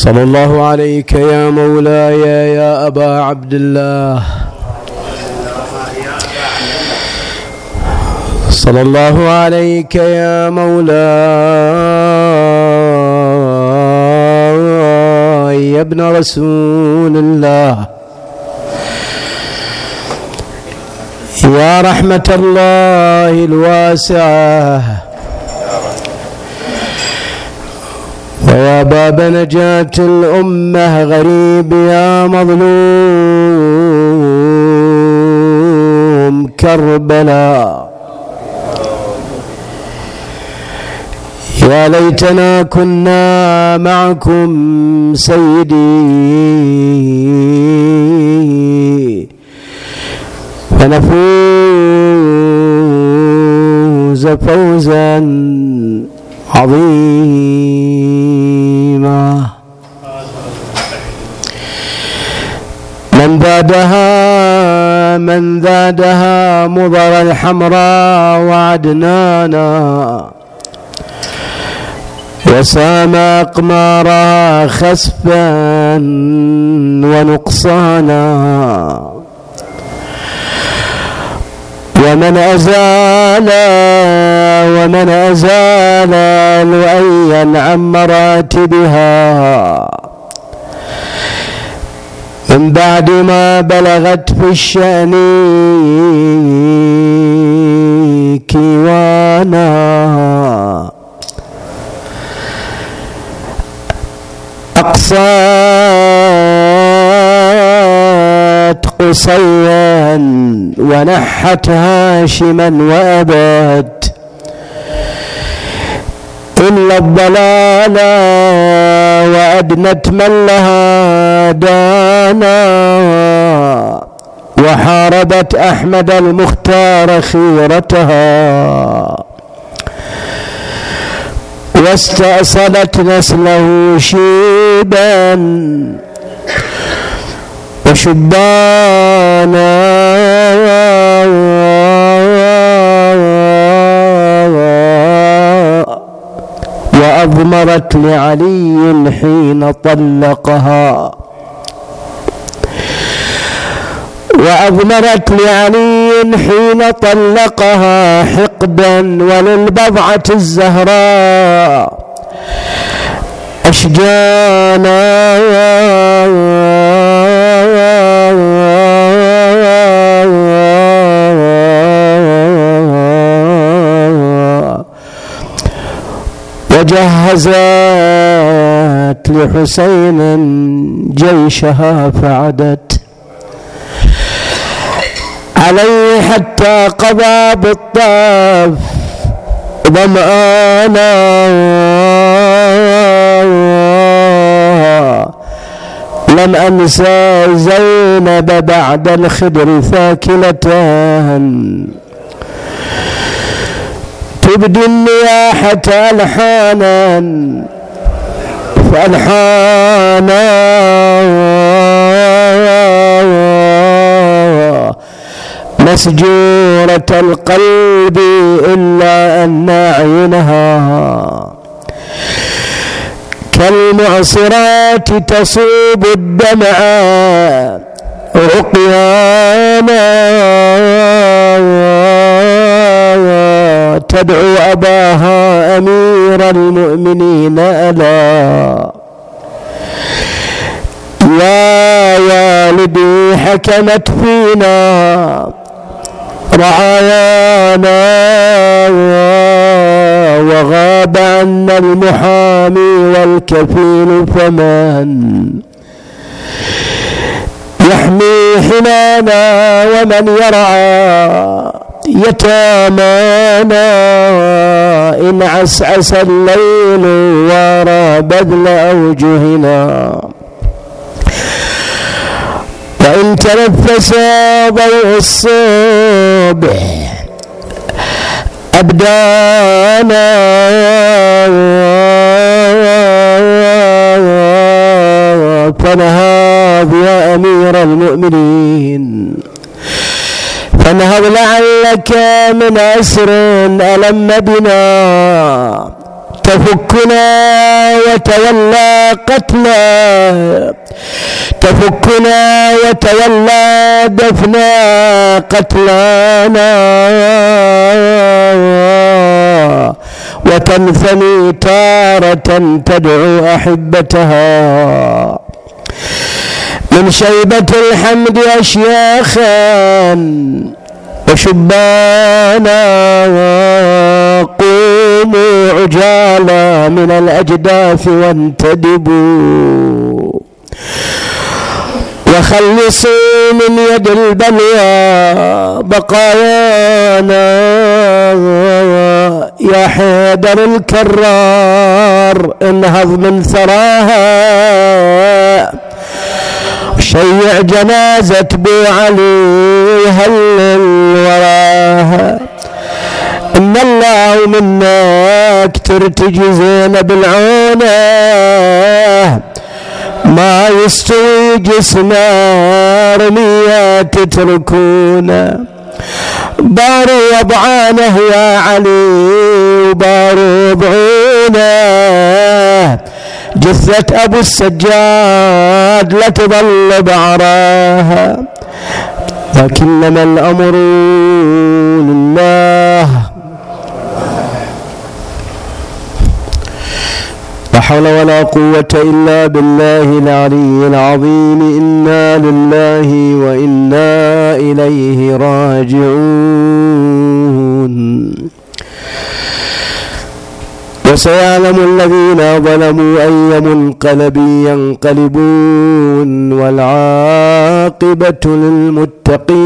صلى الله عليك يا مولاي يا أبا عبد الله صلى الله عليك يا مولاي يا ابن رسول الله. يا رحمة الله الواسعة. ويا باب نجاة الأمة غريب يا مظلوم كربلاء يا ليتنا كنا معكم سيدي. فنفوز فوزا عظيما. من ذادها من ذادها مضر الحمراء وعدنانا. وسام أقمارها خسفا ونقصانا. ومن أزال ومن أزال لؤيا عن مراتبها. من بعد ما بلغت في الشأن كيوانا. أقصات قصيا ونحت هاشما وأبت إلا الضلال وأدنت من لها دانا وحاربت أحمد المختار خيرتها واستأصلت نسله شيبا وشبانا وأضمرت لعلي حين طلقها وأضمرت لعلي حين طلقها حقدا وللبضعة الزهراء. أشجانا وجهزت لحسين جيشها فعدت عليه حتى قضى بالطاف ظمآنا لم أنسى زينب بعد الخدر ثاكلتان. تبدي النياحة ألحانا فألحانا. مسجورة القلب إلا أن عينها كالمعصرات تصوب الدمع رقيانا تدعو أباها أمير المؤمنين ألا. يا والدي حكمت فينا. رعايانا وغاب عنا المحامي والكفيل فمن يحمي حمانا ومن يرعى يتامانا. إن عسعس الليل وارى بذل أوجهنا. وإن تنفس ضوء الصبح أبدانا فنهاض يا أمير المؤمنين. فانهض لعلك من أسر ألم بنا. تفكنا وتولى قتلا تفكنا وتولى دفنا قتلانا. وتنثني تارة تدعو أحبتها. من شيبة الحمد أشياخا وشبانا. قوموا عجالا من الأجداث وانتدبوا. وخلصوا من يد البليا بقايانا. يا حيدر الكرار انهض من ثراها. شيع جنازة بو علي هلل وراها إن الله منك ترتجي زينب العونة ما يستوي جسمه رميات تتركونه باروا ضعانه يا علي وباروا ضعونه جثة أبو السجاد لا تظل بعراها لكنما الأمر لله لا حول ولا قوة إلا بالله العلي العظيم. إنا لله وإنا إليه راجعون. وسيعلم الذين ظلموا أي منقلب ينقلبون. والعاقبة للمتقين.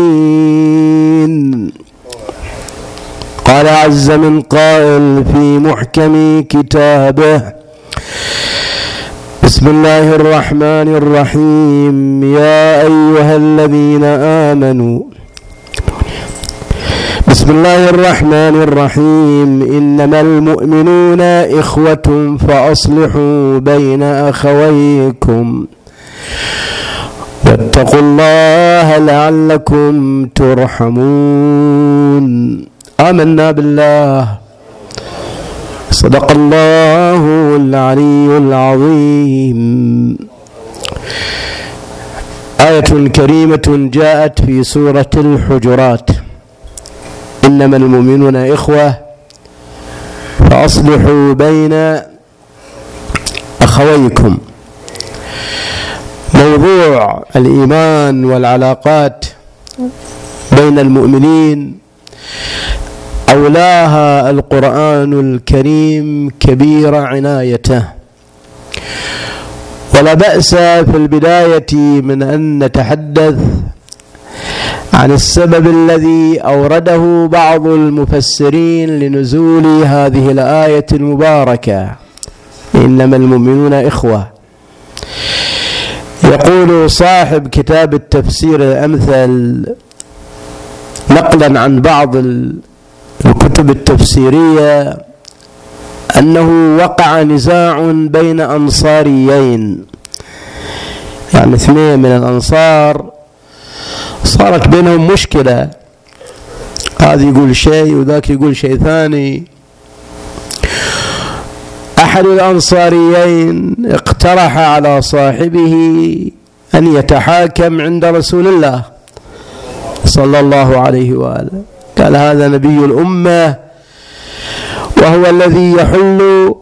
قال عز من قائل في محكم كتابه بسم الله الرحمن الرحيم. يا أيها الذين آمنوا. بسم الله الرحمن الرحيم. إنما المؤمنون إخوة فأصلحوا بين أخويكم. واتقوا الله لعلكم ترحمون. آمنا بالله. صدق الله العلي العظيم. آية كريمة جاءت في سورة الحجرات. إنما المؤمنون إخوة فأصلحوا بين أخويكم. موضوع الإيمان والعلاقات بين المؤمنين أولاها القرآن الكريم كبير عنايته. ولا بأس في البداية من أن نتحدث عن السبب الذي أورده بعض المفسرين لنزول هذه الآية المباركة. إنما المؤمنون إخوة. يقول صاحب كتاب التفسير الأمثل نقلا عن بعض الكتب التفسيرية أنه وقع نزاع بين أنصاريين. يعني اثنين من الأنصار صارت بينهم مشكلة. هذا يقول شيء وذاك يقول شيء ثاني. أحد الأنصاريين اقترح على صاحبه أن يتحاكم عند رسول الله صلى الله عليه وآله. قال هذا نبي الأمة وهو الذي يحل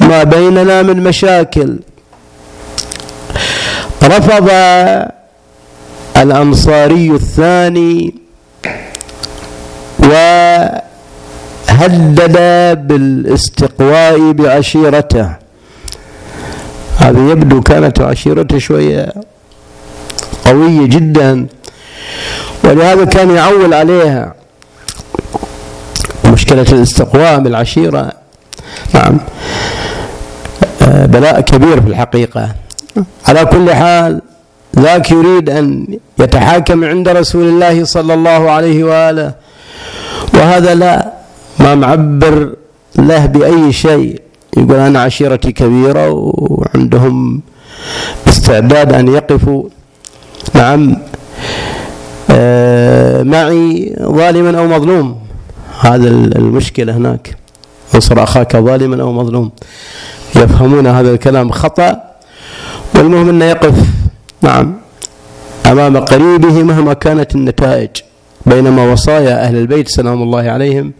ما بيننا من مشاكل. رفض الأنصاري الثاني وهدد بالاستقواء بعشيرته. هذا يبدو كانت عشيرته شوية قوية جدا. ولهذا كان يعول عليها. مشكلة الاستقواء بالعشيرة نعم. آه، بلاء كبير في الحقيقة. على كل حال ذاك يريد أن يتحاكم عند رسول الله صلى الله عليه وآله. وهذا لا ما معبر له بأي شيء. يقول أنا عشيرتي كبيرة وعندهم استعداد أن يقفوا. نعم. معي ظالما أو مظلوم. هذا المشكلة هناك. انصر أخاك ظالما أو مظلوم. يفهمون هذا الكلام خطأ والمهم أنه يقف. نعم. أمام قريبه مهما كانت النتائج. بينما وصايا أهل البيت سلام الله عليهم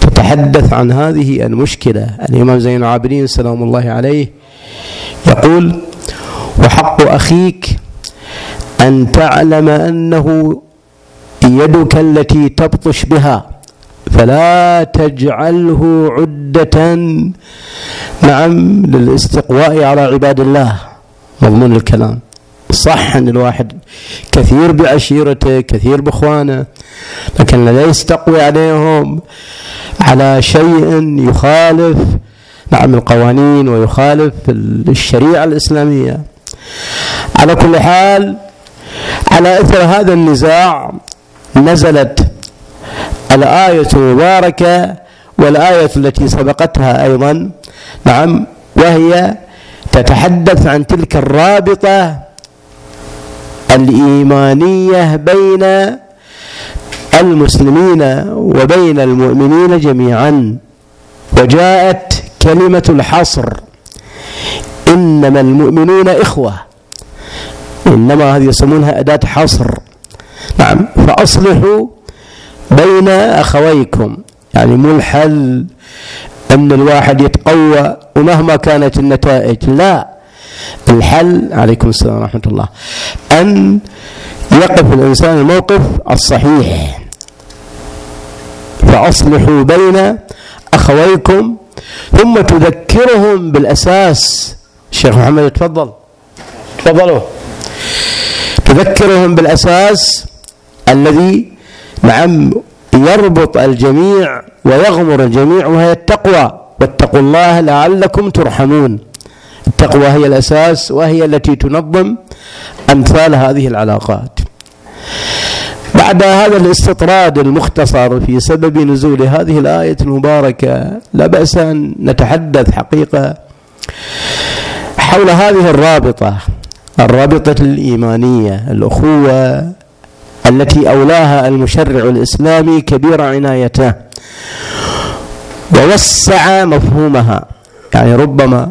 تتحدث عن هذه المشكلة. الإمام زين العابدين سلام الله عليه يقول وحق أخيك أن تعلم أنه يدك التي تبطش بها فلا تجعله عدة. نعم للاستقواء على عباد الله. مضمون الكلام. صح أن الواحد كثير بعشيرته كثير بإخوانه لكن لا يستقوي عليهم على شيء يخالف نعم القوانين ويخالف الشريعة الإسلامية. على كل حال على إثر هذا النزاع نزلت الآية المباركة والآية التي سبقتها أيضا. نعم وهي تتحدث عن تلك الرابطة الإيمانية بين المسلمين وبين المؤمنين جميعا. وجاءت كلمة الحصر إنما المؤمنون إخوة. إنما هذه يسمونها أداة حصر. نعم. فاصلحوا بين أخويكم. يعني مو الحل أن الواحد يتقوى ومهما كانت النتائج. لا. الحل عليكم السلام ورحمة الله أن يقف الإنسان الموقف الصحيح. فاصلحوا بين أخويكم ثم تذكرهم بالأساس. الشيخ محمد تفضل. تفضلوا. تذكرهم بالأساس الذي نعم يربط الجميع ويغمر الجميع وهي التقوى واتقوا الله لعلكم ترحمون. التقوى هي الأساس وهي التي تنظم أمثال هذه العلاقات. بعد هذا الاستطراد المختصر في سبب نزول هذه الآية المباركة لا بأس أن نتحدث حقيقة حول هذه الرابطة. الرابطة الإيمانية الأخوة التي أولاها المشرع الإسلامي كبير عنايته. ووسع مفهومها. يعني ربما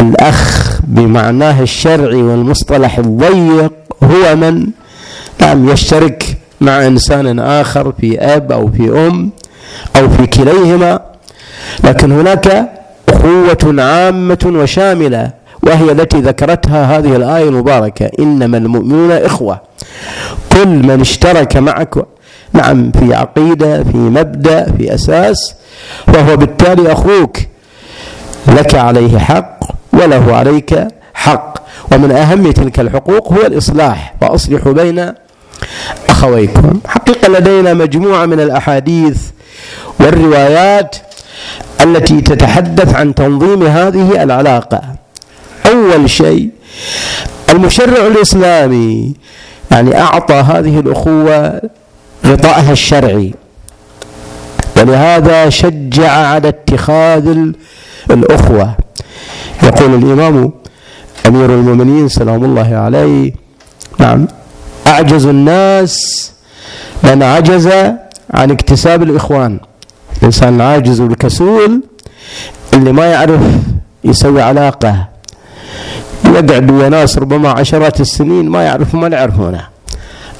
الأخ بمعناه الشرعي والمصطلح الضيق هو من نعم يشترك مع إنسان آخر في أب أو في أم أو في كليهما. لكن هناك أخوة عامة وشاملة وهي التي ذكرتها هذه الآية المباركة. إنما المؤمنون إخوة. كل من اشترك معك نعم في عقيدة في مبدأ في أساس فهو بالتالي أخوك. لك عليه حق وله عليك حق. ومن أهم تلك الحقوق هو الإصلاح. وأصلحوا بين أخويكم حقيقة لدينا مجموعة من الأحاديث والروايات التي تتحدث عن تنظيم هذه العلاقة. أول شيء المشرع الإسلامي يعني أعطى هذه الأخوة غطائها الشرعي. ولهذا شجع على اتخاذ الأخوة. يقول الإمام أمير المؤمنين سلام الله عليه نعم أعجز الناس من عجز عن اكتساب الإخوان. الإنسان العاجز والكسول اللي ما يعرف يسوي علاقة. يقعد ويا ناس ربما عشرات السنين ما يعرفوا ما يعرفونه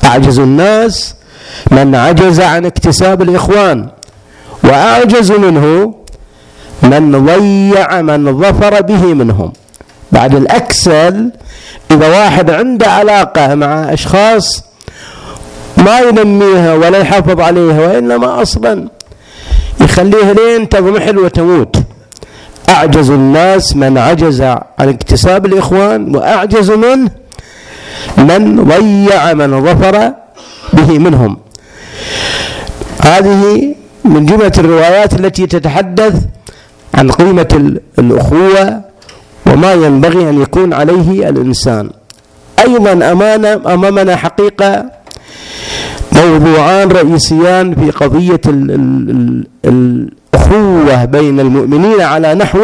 أعجز الناس من عجز عن اكتساب الإخوان وأعجز منه من ضيع من ظفر به منهم. بعد الأكسل إذا واحد عنده علاقة مع أشخاص ما ينميها ولا يحافظ عليها وإنما أصلا يخليها لين تضمحل وتموت. أعجز الناس من عجز عن اكتساب الإخوان وأعجز منه من ضيع من ظفر به منهم. هذه من جملة الروايات التي تتحدث عن قيمة الأخوة وما ينبغي أن يكون عليه الإنسان. أيضا أمانة أمامنا حقيقة موضوعان رئيسيان في قضية الأخوة بين المؤمنين على نحو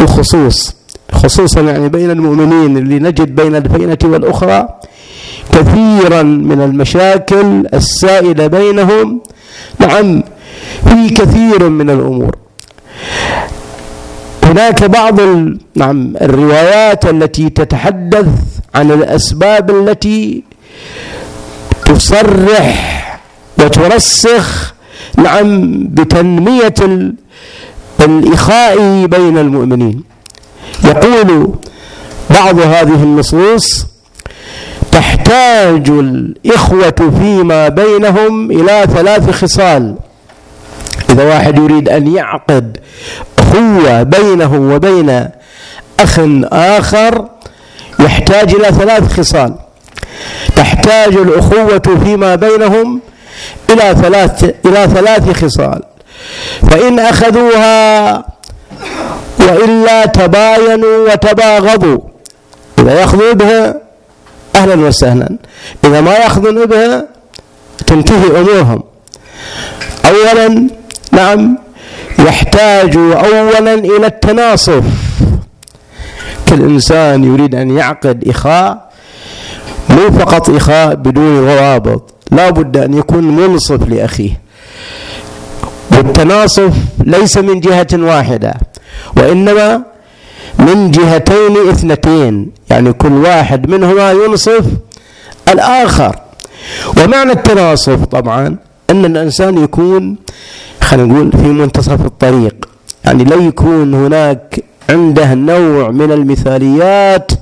الخصوص. خصوصا يعني بين المؤمنين اللي نجد بين الفينة والأخرى كثيرا من المشاكل السائلة بينهم. نعم في كثير من الأمور. هناك بعض نعم الروايات التي تتحدث عن الأسباب التي تصرح وترسخ نعم بتنمية الإخاء بين المؤمنين. يقول بعض هذه النصوص تحتاج الإخوة فيما بينهم إلى ثلاث خصال. إذا واحد يريد أن يعقد أخوة بينه وبين أخ آخر يحتاج إلى ثلاث خصال. تحتاج الأخوة فيما بينهم إلى ثلاث إلى ثلاث خصال. فإن أخذوها وإلا تباينوا وتباغضوا. إذا يأخذوا بها أهلا وسهلا. إذا ما يأخذون بها تنتهي أمورهم. أولا نعم يحتاج أولا إلى التناصف. كل إنسان يريد أن يعقد إخاء مو فقط إخاء بدون روابط. لا بد أن يكون منصف لأخيه. والتناصف ليس من جهة واحدة وإنما من جهتين اثنتين. يعني كل واحد منهما ينصف الآخر. ومعنى التناصف طبعا أن الإنسان يكون خلينا نقول في منتصف الطريق. يعني لا يكون هناك عنده نوع من المثاليات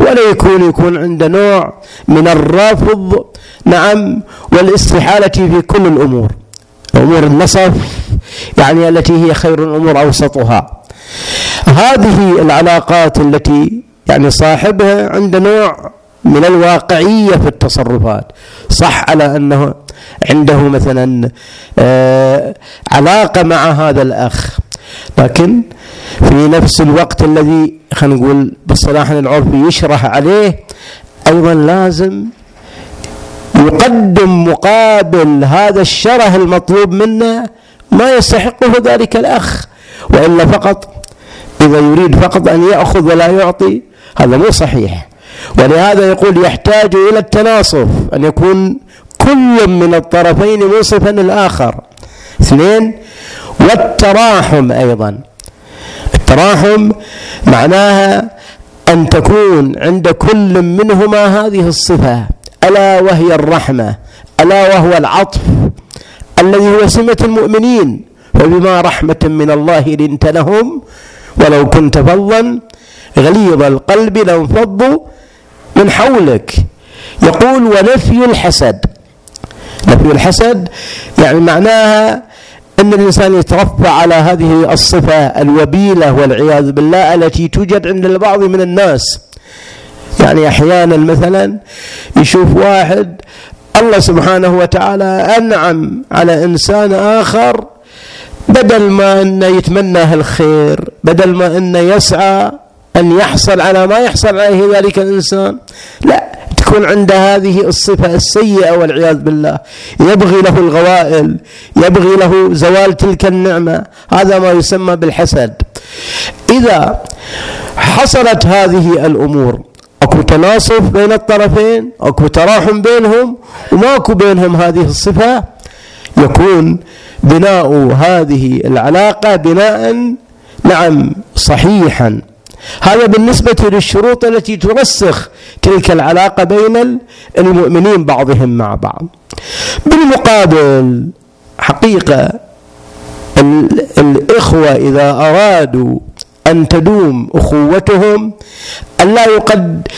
ولا يكون يكون عنده نوع من الرفض. نعم والاستحالة في كل الأمور. أمور النصف يعني التي هي خير الأمور أوسطها. هذه العلاقات التي يعني صاحبها عنده نوع من الواقعية في التصرفات. صح على أنه عنده مثلا آه علاقة مع هذا الأخ. لكن في نفس الوقت الذي خلينا نقول بالصلاح العرفي يشرح عليه أيضا لازم يقدم مقابل هذا الشره المطلوب منه ما يستحقه ذلك الأخ. وإلا فقط إذا يريد فقط أن يأخذ ولا يعطي هذا مو صحيح. ولهذا يقول يحتاج إلى التناصف أن يكون كل من الطرفين منصفا الآخر اثنين والتراحم أيضا. التراحم معناها أن تكون عند كل منهما هذه الصفة ألا وهي الرحمة ألا وهو العطف الذي هو سمة المؤمنين فبما رحمة من الله لنت لهم ولو كنت فظا غليظ القلب لانفضوا من حولك. يقول ونفي الحسد. نفي الحسد يعني معناها أن الإنسان يترفع على هذه الصفة الوبيلة والعياذ بالله التي توجد عند البعض من الناس. يعني أحيانا مثلا يشوف واحد الله سبحانه وتعالى أنعم على إنسان آخر بدل ما أنه يتمناه الخير بدل ما أنه يسعى أن يحصل على ما يحصل عليه ذلك الإنسان. لا تكون عنده هذه الصفة السيئة والعياذ بالله. يبغي له الغوائل يبغي له زوال تلك النعمة. هذا ما يسمى بالحسد. إذا حصلت هذه الأمور أكو تناصف بين الطرفين أكو تراحم بينهم وماكو بينهم هذه الصفة يكون بناء هذه العلاقة بناء نعم صحيحا. هذا بالنسبة للشروط التي ترسخ تلك العلاقة بين المؤمنين بعضهم مع بعض. بالمقابل حقيقة الإخوة إذا أرادوا أن تدوم أخوتهم أن لا يقد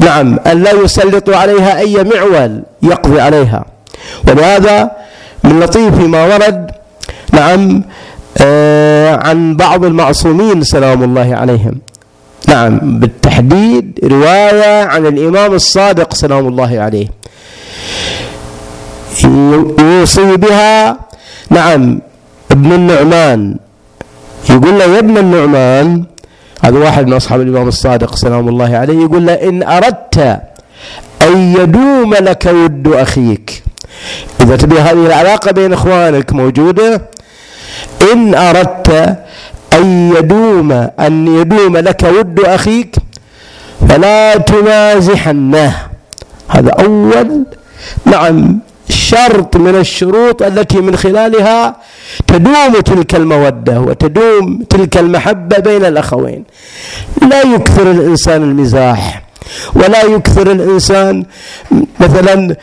نعم أن لا يسلطوا عليها أي معول يقضي عليها. ولهذا من لطيف ما ورد نعم آه عن بعض المعصومين سلام الله عليهم. نعم بالتحديد رواية عن الإمام الصادق سلام الله عليه. يوصي بها نعم ابن النعمان. يقول له يا ابن النعمان هذا واحد من أصحاب الإمام الصادق سلام الله عليه يقول له إن أردت أن يدوم لك ود أخيك. إذا تبي هذه العلاقة بين إخوانك موجودة إن أردت أن يدوم أن يدوم لك ود أخيك فلا تمازحنه هذا أول. نعم شرط من الشروط التي من خلالها تدوم تلك المودة وتدوم تلك المحبة بين الأخوين. لا يكثر الإنسان المزاح ولا يكثر الإنسان مثلا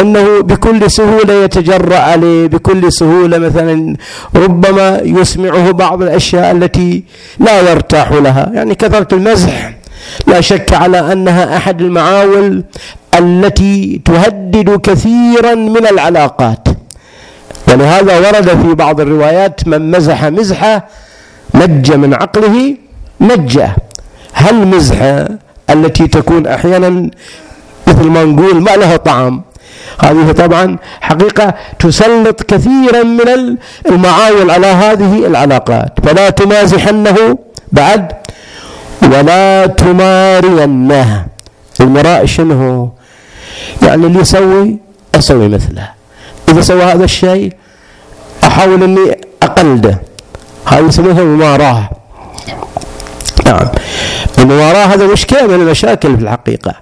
أنه بكل سهولة يتجرأ عليه بكل سهولة مثلا ربما يسمعه بعض الأشياء التي لا يرتاح لها. يعني كثرة المزح لا شك على أنها أحد المعاول التي تهدد كثيرا من العلاقات. ولهذا ورد في بعض الروايات من مزح مزحة نج من عقله نجه هل مزحة التي تكون أحيانا مثل ما نقول ما لها طعم؟ هذه طبعا حقيقة تسلط كثيرا من المعاول على هذه العلاقات. فلا تمازحنه بعد ولا تمارينه. المراء شنو؟ يعني اللي يسوي أسوي مثله. إذا سوى هذا الشيء أحاول أني أقلده. هذه يسمونها مماراة. نعم. المماراة هذا مشكلة من المشاكل في الحقيقة.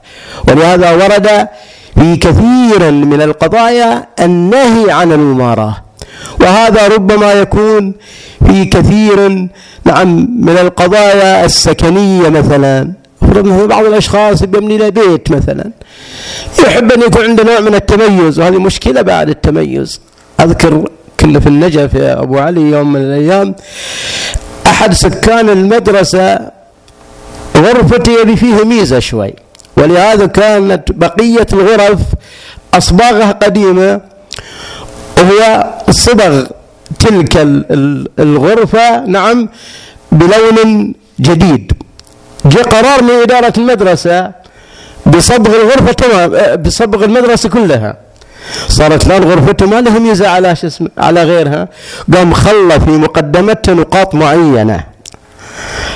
ولهذا ورد في كثير من القضايا النهي عن المماراة. وهذا ربما يكون في كثير نعم من القضايا السكنية مثلا. مثلا بعض الأشخاص يبني له بيت مثلا. يحب أن يكون عنده نوع من التميز وهذه مشكلة بعد التميز. أذكر كنا في النجف يا أبو علي يوم من الأيام أحد سكان المدرسة غرفتي يبي فيه ميزة شوي. ولهذا كانت بقية الغرف أصباغها قديمة وهي صبغ تلك الغرفة نعم بلون جديد. جاء قرار من إدارة المدرسة بصبغ الغرفة تمام بصبغ المدرسة كلها. صارت الآن غرفته ما لها ميزة على شو اسمه على غيرها. قام خلى في مقدمته نقاط معينة.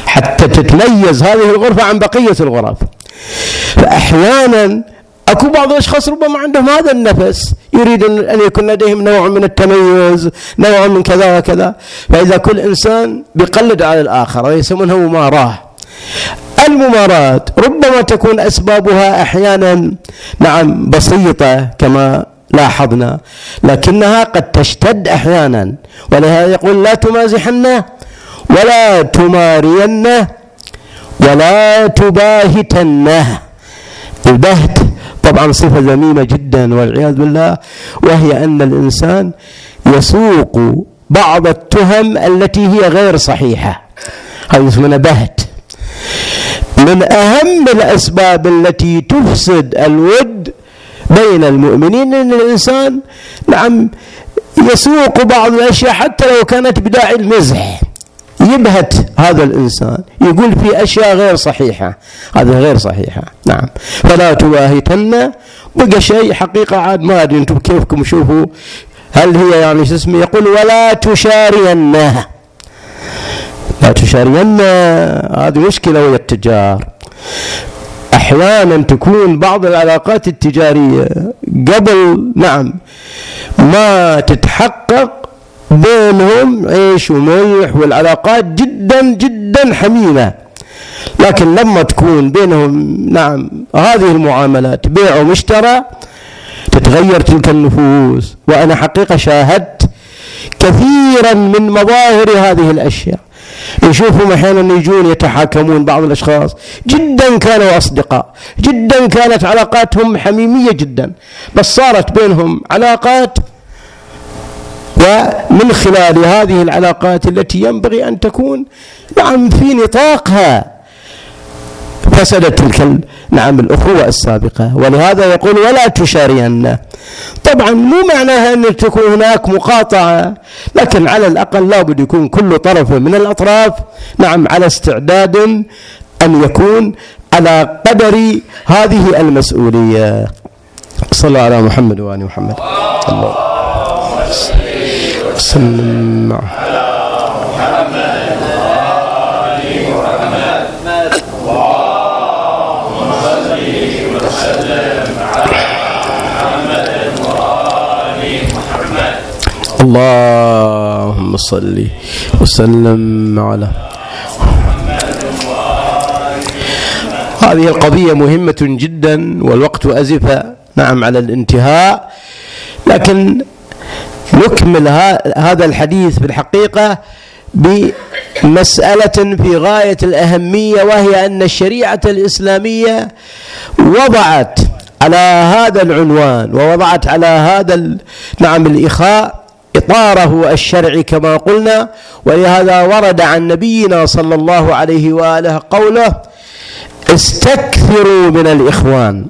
حتى تتميز هذه الغرفة عن بقية الغرف. فأحيانا أكو بعض الأشخاص ربما عندهم هذا النفس يريد أن يكون لديهم نوع من التميز نوع من كذا وكذا. فإذا كل إنسان بيقلد على الآخر يسمونها مماراة. المماراة ربما تكون أسبابها أحيانا نعم بسيطة كما لاحظنا لكنها قد تشتد أحيانا ولهذا يقول لا تمازحنه ولا تمارينه. ولا تباهتنه. البهت طبعا صفة ذميمة جدا والعياذ بالله وهي أن الإنسان يسوق بعض التهم التي هي غير صحيحة. هذا اسمه بهت. من أهم الأسباب التي تفسد الود بين المؤمنين أن الإنسان نعم يسوق بعض الأشياء حتى لو كانت بداعي المزح. يبهت هذا الإنسان. يقول في أشياء غير صحيحة. هذا غير صحيحة. نعم. فلا تواهتن. بقى شيء حقيقة عاد ما أدري أنتم كيفكم شوفوا. هل هي يعني شو اسمه؟ يقول ولا تشارينها لا تشارين هذه مشكلة ويا التجار. أحيانا تكون بعض العلاقات التجارية قبل نعم ما تتحقق بينهم عيش وملح والعلاقات جدا جدا حميمة. لكن لما تكون بينهم نعم هذه المعاملات بيع ومشترى تتغير تلك النفوس. وأنا حقيقة شاهدت كثيرا من مظاهر هذه الأشياء. يشوفهم أحيانا يجون يتحاكمون بعض الأشخاص. جدا كانوا أصدقاء. جدا كانت علاقاتهم حميمية جدا. بس صارت بينهم علاقات ومن خلال هذه العلاقات التي ينبغي أن تكون نعم في نطاقها. فسدت تلك نعم الأخوة السابقة. ولهذا يقول ولا تشارين. طبعا مو معناها أن تكون هناك مقاطعة لكن على الأقل لابد يكون كل طرف من الأطراف نعم على استعداد أن يكون على قدر هذه المسؤولية. صلى على محمد وآل محمد. الله. وسلم. على محمد اللهم صل وسلم على محمد محمد اللهم صل وسلم على هذه القضية مهمة جدا والوقت أزف نعم على الانتهاء لكن نكمل هذا الحديث في الحقيقة بمسألة في غاية الأهمية وهي أن الشريعة الإسلامية وضعت على هذا العنوان ووضعت على هذا نعم الإخاء إطاره الشرعي كما قلنا ولهذا ورد عن نبينا صلى الله عليه وآله قوله استكثروا من الإخوان.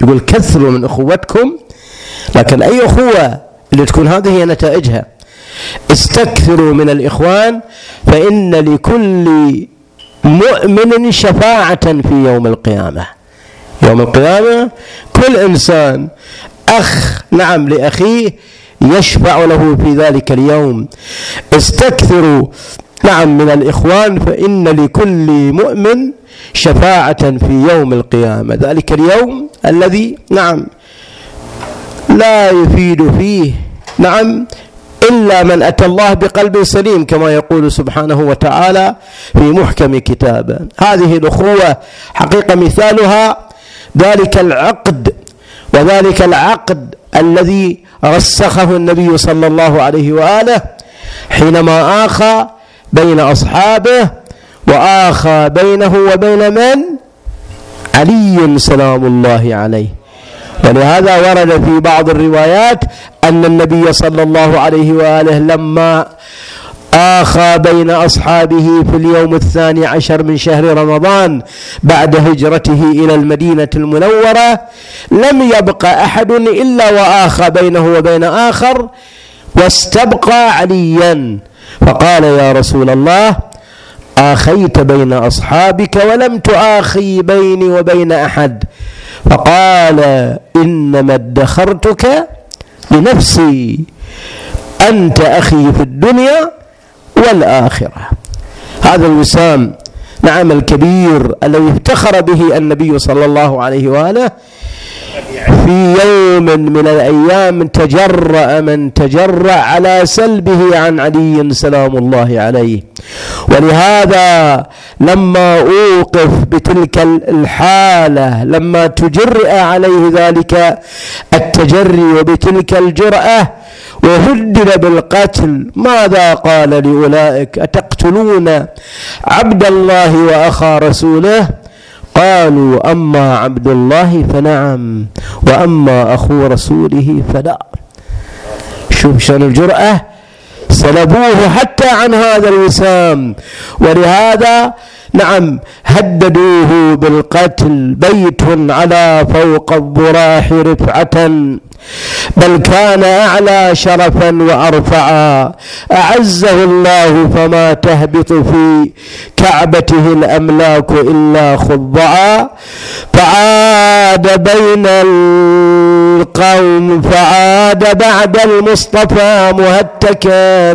يقول كثروا من أخوتكم. لكن أي أخوة اللي تكون هذه هي نتائجها. استكثروا من الإخوان فإن لكل مؤمن شفاعة في يوم القيامة. يوم القيامة كل إنسان أخ نعم لأخيه يشفع له في ذلك اليوم. استكثروا نعم من الإخوان فإن لكل مؤمن شفاعة في يوم القيامة. ذلك اليوم الذي نعم لا يفيد فيه. نعم إلا من أتى الله بقلب سليم كما يقول سبحانه وتعالى في محكم كتابه هذه الأخوة حقيقة مثالها ذلك العقد وذلك العقد الذي رسخه النبي صلى الله عليه وآله حينما آخى بين أصحابه وآخى بينه وبين من؟ علي سلام الله عليه. ولهذا ورد في بعض الروايات أن النبي صلى الله عليه وآله لما آخى بين أصحابه في اليوم الثاني عشر من شهر رمضان بعد هجرته إلى المدينة المنورة لم يبق أحد إلا وآخى بينه وبين آخر واستبقى عليا. فقال يا رسول الله آخيت بين أصحابك ولم تآخي بيني وبين أحد. فقال إنما ادخرتك لنفسي أنت أخي في الدنيا والآخرة. هذا الوسام نعم الكبير الذي افتخر به النبي صلى الله عليه وآله في يوم من الأيام تجرأ من تجرأ على سلبه عن علي سلام الله عليه. ولهذا لما أوقف بتلك الحالة لما تجرئ عليه ذلك التجري وبتلك الجرأة وهدد بالقتل. ماذا قال لأولئك؟ أتقتلون عبد الله وأخا رسوله؟ قالوا أما عبد الله فنعم وأما أخو رسوله فلا. شوف شان الجرأة سلبوه حتى عن هذا الوسام. ولهذا نعم هددوه بالقتل بيت على فوق الضراح رفعة. بل كان أعلى شرفا وأرفعا. أعزه الله فما تهبط في كعبته الأملاك إلا خضعا. فعاد بين القوم فعاد بعد المصطفى مهتكا.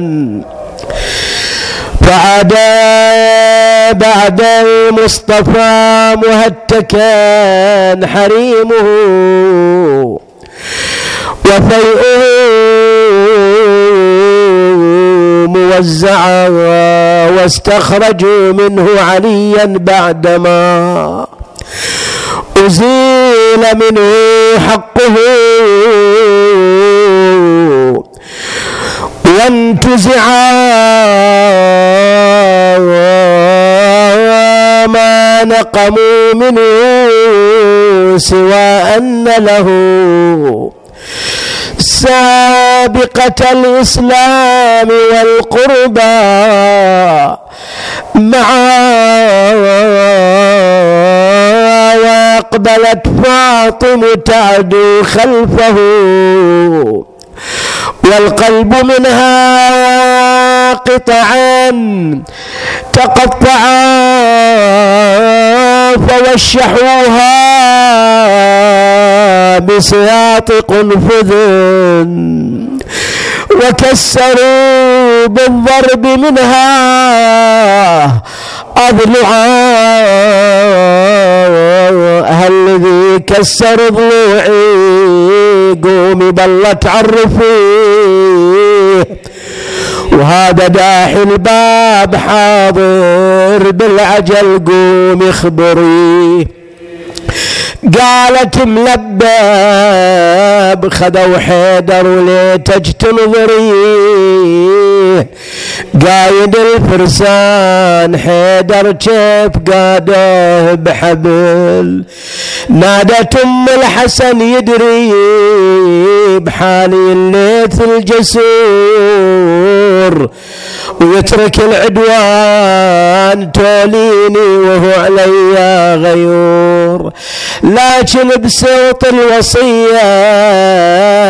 فعاد بعد المصطفى مهتكا. حريمه وفيئه موزعا واستخرجوا منه عليا بعدما أزيل منه حقه وانتزع ما نقموا منه سوى أن له سابقة الإسلام والقربى معا وأقبلت فاطم تعدو خلفه والقلب منها قطعا تقطعا فوشحوها بسياط قنفذ وكسروا بالضرب منها أضلعا. هل الذي كسر ضلوعي؟ قومي بلت عرفيه وهذا داحي الباب حاضر بالعجل قومي اخبريه. قالت ملبب خذوا حيدر وليتج تنظريه قايد الفرسان حيدر كيف قاده بحبل. نادت ام الحسن يدري بحالي الليث الجسور. ويترك العدوان توليني وهو علي غيور. لكن بصوت الوصية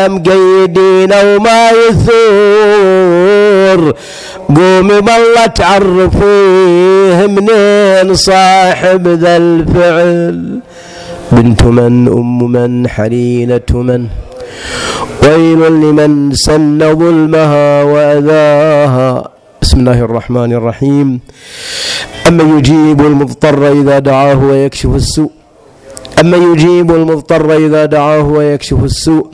مقيدين وما يثور. قومي بالله تعرفيه منين صاحب ذا الفعل. بنت من أم من حليلة من. ويل لمن سن ظلمها وأذاها. بسم الله الرحمن الرحيم. أما يجيب المضطر إذا دعاه ويكشف السوء. أما يجيب المضطر إذا دعاه ويكشف السوء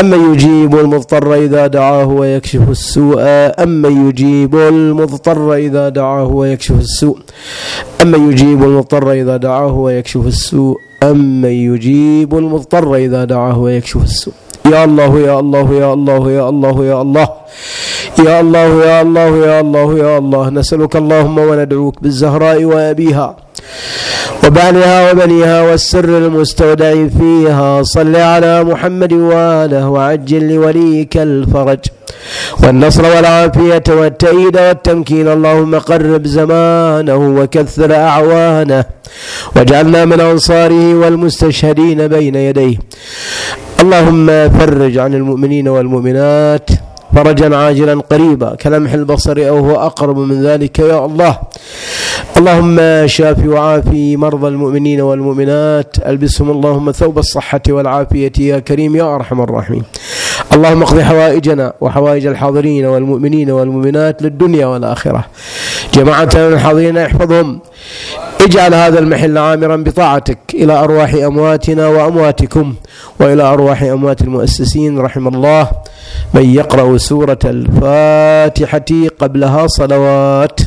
أما يجيب المضطر إذا دعاه ويكشف السوء أما يجيب المضطر إذا دعاه ويكشف السوء أما يجيب المضطر إذا دعاه ويكشف السوء أما يجيب المضطر إذا دعاه ويكشف السوء. يا الله يا الله يا الله يا الله يا الله يا الله يا الله يا الله يا الله نسألك اللهم وندعوك بالزهراء وأبيها. وبعلها وبنيها والسر المستودع فيها. صل على محمد وآله وعجل لوليك الفرج. والنصر والعافية والتأييد والتمكين. اللهم قرب زمانه وكثر أعوانه. واجعلنا من أنصاره والمستشهدين بين يديه. اللهم فرج عن المؤمنين والمؤمنات. فرجا عاجلا قريبا كلمح البصر أو هو أقرب من ذلك يا الله. اللهم شافي وعافي مرضى المؤمنين والمؤمنات. ألبسهم اللهم ثوب الصحة والعافية يا كريم يا أرحم الراحمين. اللهم اقض حوائجنا وحوائج الحاضرين والمؤمنين والمؤمنات للدنيا والآخرة. جماعة الحاضرين احفظهم. اجعل هذا المحل عامرا بطاعتك إلى أرواح أمواتنا وأمواتكم وإلى أرواح أموات المؤسسين. رحم الله. من يقرأ سورة الفاتحة قبلها صلوات.